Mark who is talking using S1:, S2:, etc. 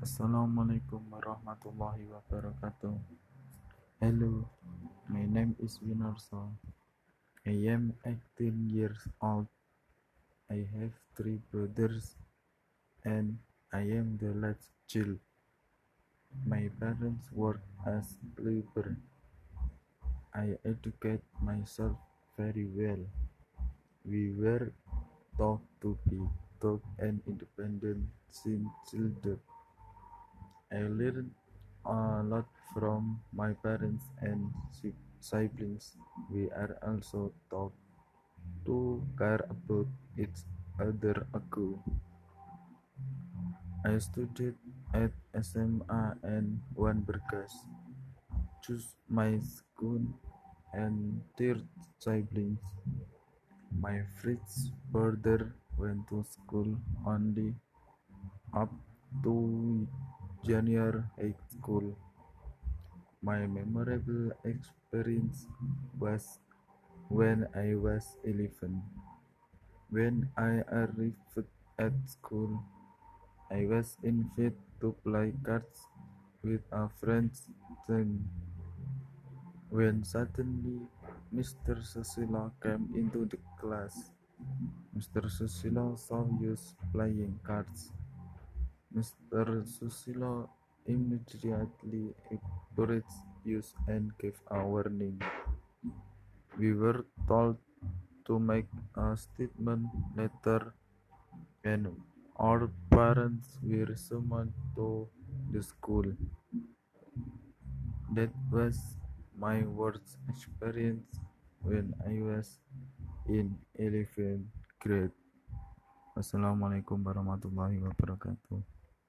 S1: Assalamualaikum warahmatullahi wabarakatuh. Hello, my name is Winarso. I am 18 years old. I have three brothers and I am the last child. My parents work as labor. I educate myself very well. We were taught to be tough and independent since childhood. I learned a lot from my parents and siblings. We are also taught to care about each other. Ago. I studied at SMA and One Berkas. Choose my school and third siblings. My first brother went to school only up to junior high school. My memorable experience was when I was 11. When I arrived at school, I was invited to play cards with a friend. Then, when suddenly Mr. Susilo came into the class, Mr. Susilo saw us playing cards. Mr. Susilo immediately encouraged us and gave a warning. We were told to make a statement later, and our parents were summoned to the school. That was my worst experience when I was in 11th grade. Wassalamualaikum warahmatullahi wabarakatuh.